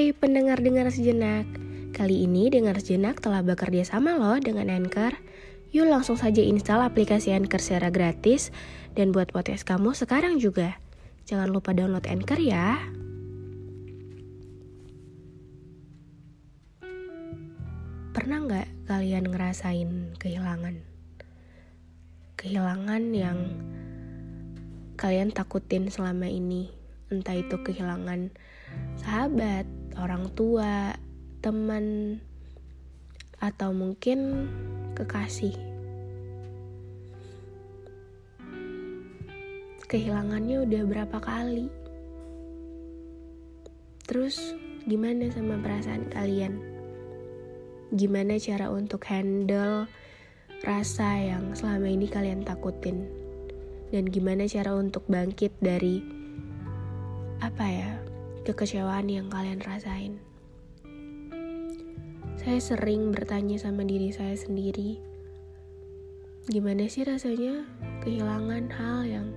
Hai pendengar-dengar sejenak. Kali ini Dengar Sejenak telah bekerja sama loh dengan Anchor. Yuk langsung saja install aplikasi Anchor secara gratis Dan buat podcast kamu sekarang juga. Jangan lupa download Anchor ya. Pernah nggak kalian ngerasain kehilangan? Kehilangan yang kalian takutin selama ini. Entah itu kehilangan sahabat, orang tua, teman, atau mungkin kekasih. Kehilangannya udah berapa kali? Terus gimana sama perasaan kalian? Gimana cara untuk handle rasa yang selama ini kalian takutin? Dan gimana cara untuk bangkit dari apa ya kekecewaan yang kalian rasain. Saya sering bertanya sama diri saya sendiri, gimana sih rasanya kehilangan hal yang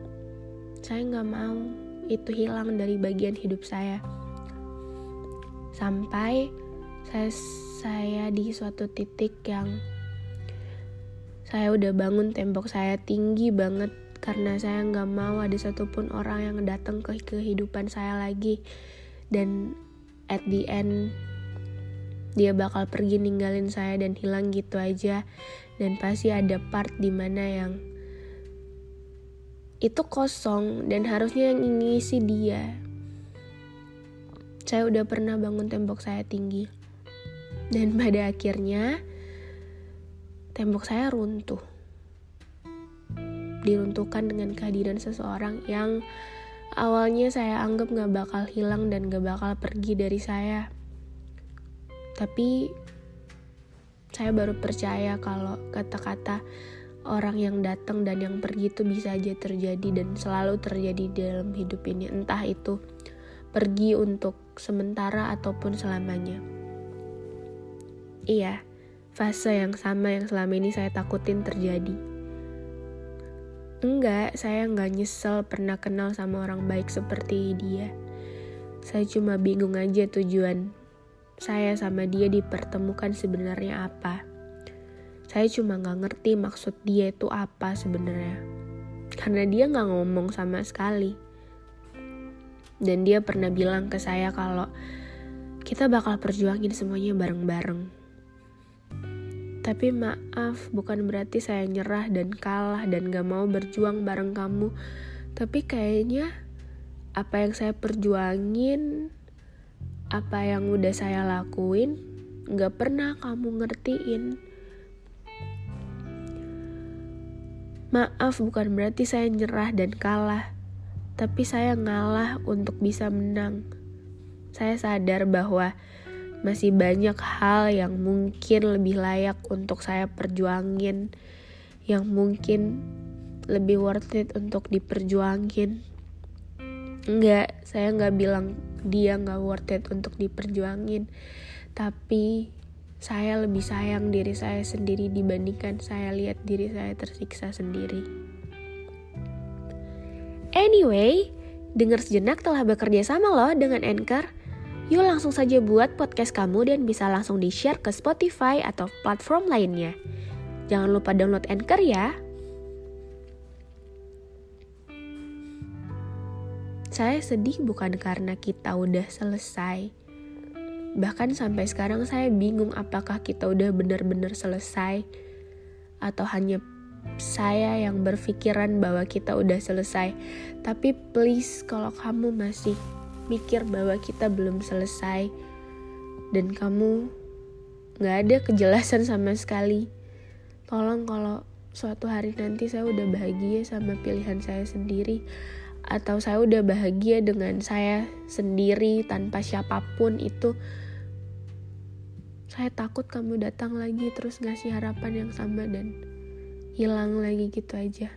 saya nggak mau itu hilang dari bagian hidup saya. Sampai saya, saya di suatu titik yang saya udah bangun tembok saya tinggi banget karena saya nggak mau ada satupun orang yang datang ke kehidupan saya lagi dan at the end dia bakal pergi ninggalin saya dan hilang gitu aja. Dan pasti ada part di mana yang itu kosong dan harusnya yang ngisi dia. Saya udah pernah bangun tembok saya tinggi. Dan pada akhirnya tembok saya runtuh. Diruntuhkan dengan kehadiran seseorang yang awalnya saya anggap gak bakal hilang dan gak bakal pergi dari saya. Tapi saya baru percaya kalau kata-kata orang yang datang dan yang pergi itu bisa aja terjadi dan selalu terjadi dalam hidup ini. Entah itu pergi untuk sementara ataupun selamanya. Iya, fase yang sama yang selama ini saya takutin terjadi. Enggak, saya nggak nyesel pernah kenal sama orang baik seperti dia. Saya cuma bingung aja tujuan saya sama dia dipertemukan sebenarnya apa. Saya cuma nggak ngerti maksud dia itu apa sebenarnya. Karena dia nggak ngomong sama sekali. Dan dia pernah bilang ke saya kalau kita bakal perjuangin semuanya bareng-bareng. Tapi maaf, bukan berarti saya nyerah dan kalah dan gak mau berjuang bareng kamu. Tapi kayaknya apa yang saya perjuangin, apa yang udah saya lakuin, gak pernah kamu ngertiin. Maaf, bukan berarti saya nyerah dan kalah, tapi saya ngalah untuk bisa menang. Saya sadar bahwa masih banyak hal yang mungkin lebih layak untuk saya perjuangin yang mungkin lebih worth it untuk diperjuangin. Enggak saya nggak bilang dia nggak worth it untuk diperjuangin tapi saya lebih sayang diri saya sendiri dibandingkan saya lihat diri saya tersiksa sendiri. Anyway dengar sejenak telah bekerja sama loh dengan Anchor Yuk langsung saja buat podcast kamu dan bisa langsung di-share ke Spotify atau platform lainnya. Jangan lupa download Anchor ya. Saya sedih bukan karena kita udah selesai. Bahkan sampai sekarang saya bingung apakah kita udah benar-benar selesai atau hanya saya yang berpikiran bahwa kita udah selesai. Tapi please kalau kamu masih mikir bahwa kita belum selesai. Dan kamu nggak ada kejelasan sama sekali. Tolong kalau suatu hari nanti saya udah bahagia sama pilihan saya sendiri atau saya udah bahagia dengan saya sendiri tanpa siapa pun itu saya takut kamu datang lagi terus ngasih harapan yang sama dan hilang lagi gitu aja.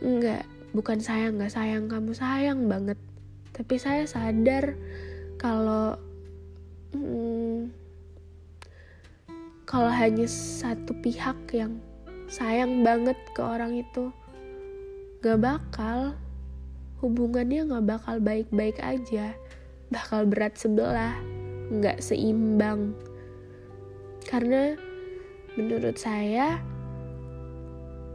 Enggak bukan saya nggak sayang kamu sayang banget. Tapi saya sadar kalau hmm, kalau hanya satu pihak yang sayang banget ke orang itu gak bakal hubungannya gak bakal baik-baik aja. Bakal berat sebelah gak seimbang. Karena menurut saya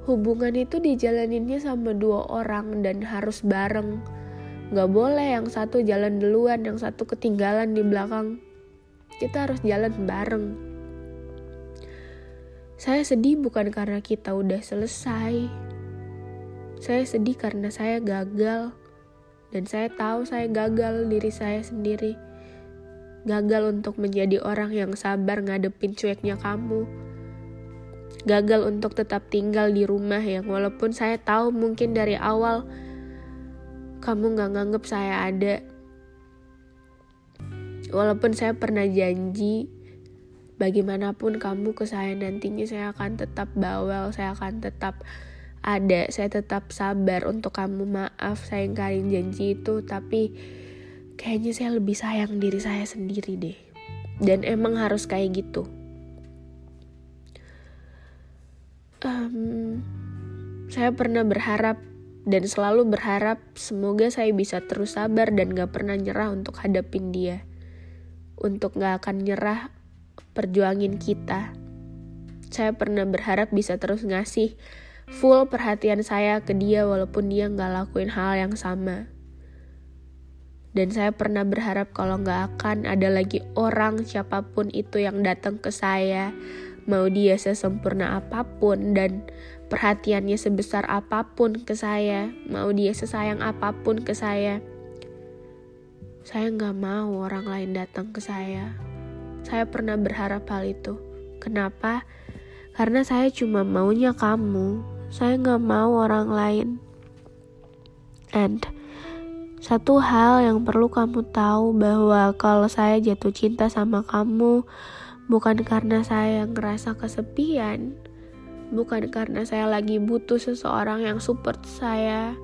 hubungan itu dijalaninnya sama dua orang dan harus bareng. Gak boleh yang satu jalan duluan, yang satu ketinggalan di belakang. Kita harus jalan bareng. Saya sedih bukan karena kita udah selesai. Saya sedih karena saya gagal. Dan saya tahu saya gagal diri saya sendiri. Gagal untuk menjadi orang yang sabar ngadepin cueknya kamu gagal untuk tetap tinggal di rumah yang walaupun saya tahu mungkin dari awal kamu gak nganggep saya ada. Walaupun saya pernah janji bagaimanapun kamu ke saya nantinya saya akan tetap bawel saya akan tetap ada saya tetap sabar untuk kamu. Maaf saya ingkarin janji itu tapi kayaknya saya lebih sayang diri saya sendiri deh. Dan emang harus kayak gitu um, saya pernah berharap dan selalu berharap semoga saya bisa terus sabar dan gak pernah nyerah untuk hadapin dia. Untuk gak akan nyerah perjuangin kita. Saya pernah berharap bisa terus ngasih full perhatian saya ke dia walaupun dia gak lakuin hal yang sama. Dan saya pernah berharap kalau gak akan ada lagi orang siapa pun itu yang datang ke saya mau dia sesempurna apa pun dan perhatiannya sebesar apa pun ke saya, mau dia sesayang apa pun ke saya. Saya nggak mau orang lain datang ke saya. Saya pernah berharap hal itu. Kenapa? Karena saya cuma maunya kamu. Saya nggak mau orang lain. And satu hal yang perlu kamu tahu bahwa kalau saya jatuh cinta sama kamu, Bukan karena saya ngerasa kesepian, bukan karena saya lagi butuh seseorang yang support saya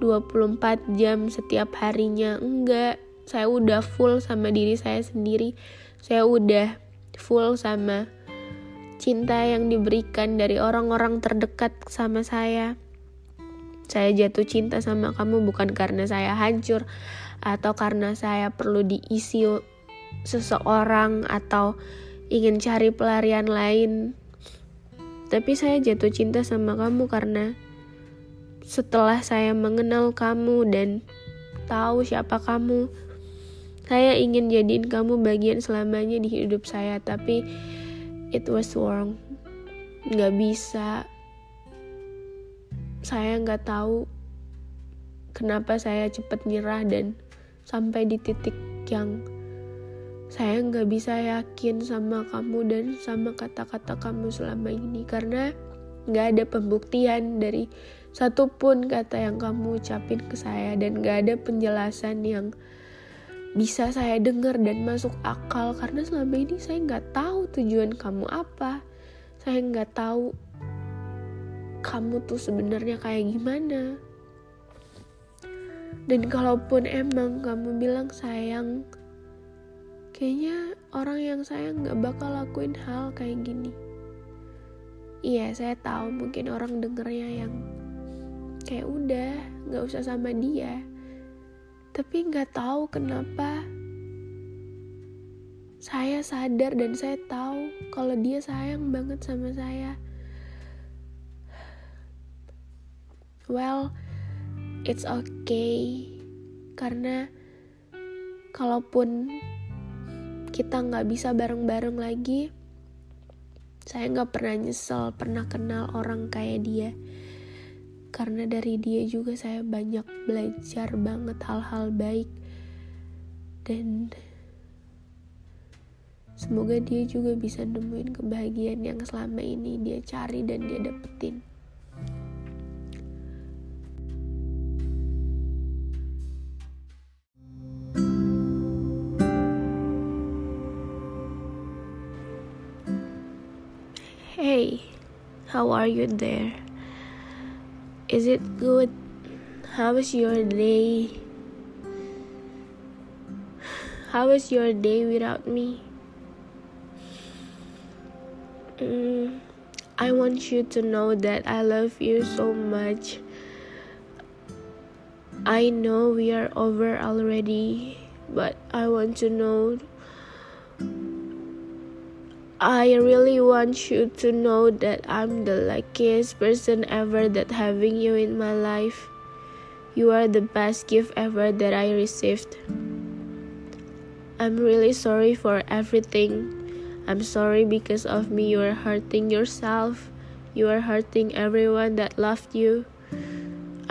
24 jam setiap harinya. Enggak, saya udah full sama diri saya sendiri. Saya udah full sama cinta yang diberikan dari orang-orang terdekat sama saya. Saya jatuh cinta sama kamu bukan karena saya hancur atau karena saya perlu diisi seseorang atau ingin cari pelarian lain. Tapi saya jatuh cinta sama kamu karena setelah saya mengenal kamu dan tahu siapa kamu, saya ingin jadiin kamu bagian selamanya di hidup saya. Tapi it was wrong, nggak bisa. Saya nggak tahu kenapa saya cepat nyerah dan sampai di titik yang saya nggak bisa yakin sama kamu dan sama kata-kata kamu selama ini karena nggak ada pembuktian dari satupun kata yang kamu ucapin ke saya dan nggak ada penjelasan yang bisa saya dengar dan masuk akal karena selama ini saya nggak tahu tujuan kamu apa. Saya nggak tahu kamu tuh sebenarnya kayak gimana. Dan kalaupun emang kamu bilang sayang kayaknya orang yang saya nggak bakal lakuin hal kayak gini. Iya saya tahu mungkin orang dengernya yang kayak udah nggak usah sama dia. Tapi nggak tahu kenapa saya sadar dan saya tahu kalau dia sayang banget sama saya. Well it's okay. Karena kalaupun kita nggak bisa bareng-bareng lagi, saya nggak pernah nyesel pernah kenal orang kayak dia. Karena dari dia juga saya banyak belajar banget hal-hal baik. Dan Semoga dia juga bisa nemuin kebahagiaan yang selama ini dia cari dan dia dapetin. How are you there? Is it good? How was your day? How was your day without me? Mm, I want you to know that I love you so much. I know we are over already, but I want to know. I really want you to know that I'm the luckiest person ever that having you in my life. You are the best gift ever that I received. I'm really sorry for everything. I'm sorry because of me you are hurting yourself. You are hurting everyone that loved you.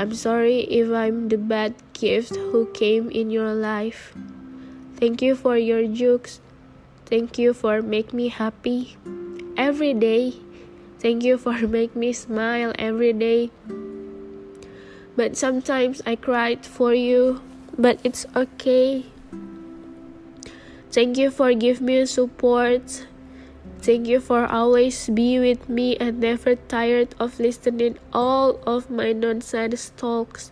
I'm sorry if I'm the bad gift who came in your life. Thank you for your jokes. Thank you for make me happy every day. Thank you for make me smile every day. But sometimes I cried for you, but it's okay. Thank you for give me support. Thank you for always be with me and never tired of listening all of my nonsense talks,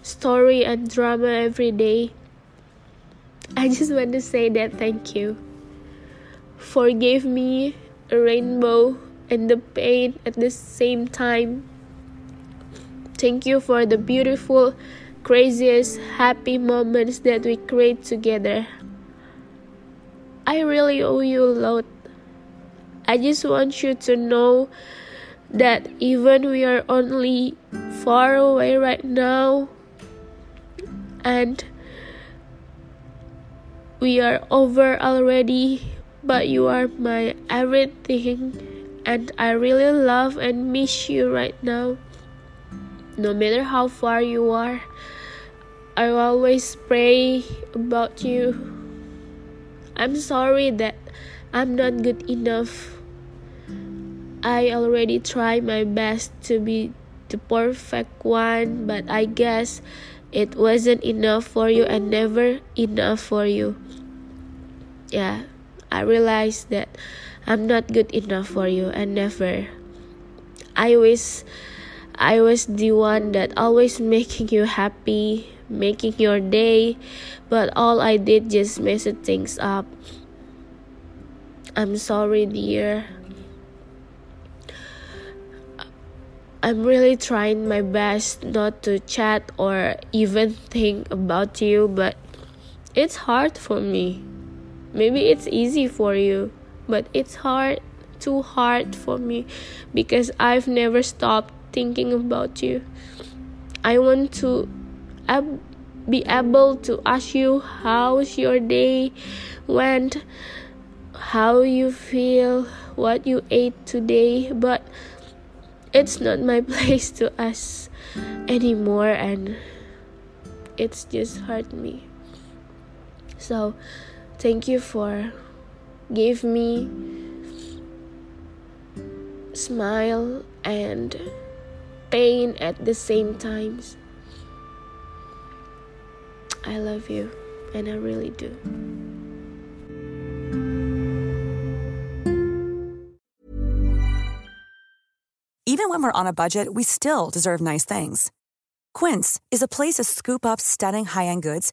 story and drama every day. I just want to say that thank you. Forgive me a rainbow and the pain at the same time. Thank you for the beautiful, craziest, happy moments that we create together. I really owe you a lot. I just want you to know that even we are only far away right now and we are over already, but you are my everything, and I really love and miss you right now. No matter how far you are, I always pray about you. I'm sorry that I'm not good enough. I already tried my best to be the perfect one, but I guess it wasn't enough for you and never enough for you. Yeah, I realized that I'm not good enough for you and never. I wish I was the one that always making you happy, making your day, but all I did just mess things up. I'm sorry, dear. I'm really trying my best not to chat or even think about you, but it's hard for me. Maybe it's easy for you, but it's hard, too hard for me because I've never stopped thinking about you. I want to ab- be able to ask you how's your day went, how you feel, what you ate today, but it's not my place to ask anymore and it's just hurt me. So thank you for give me smile and pain at the same times. I love you and I really do. Even when we're on a budget, we still deserve nice things. Quince is a place to scoop up stunning high-end goods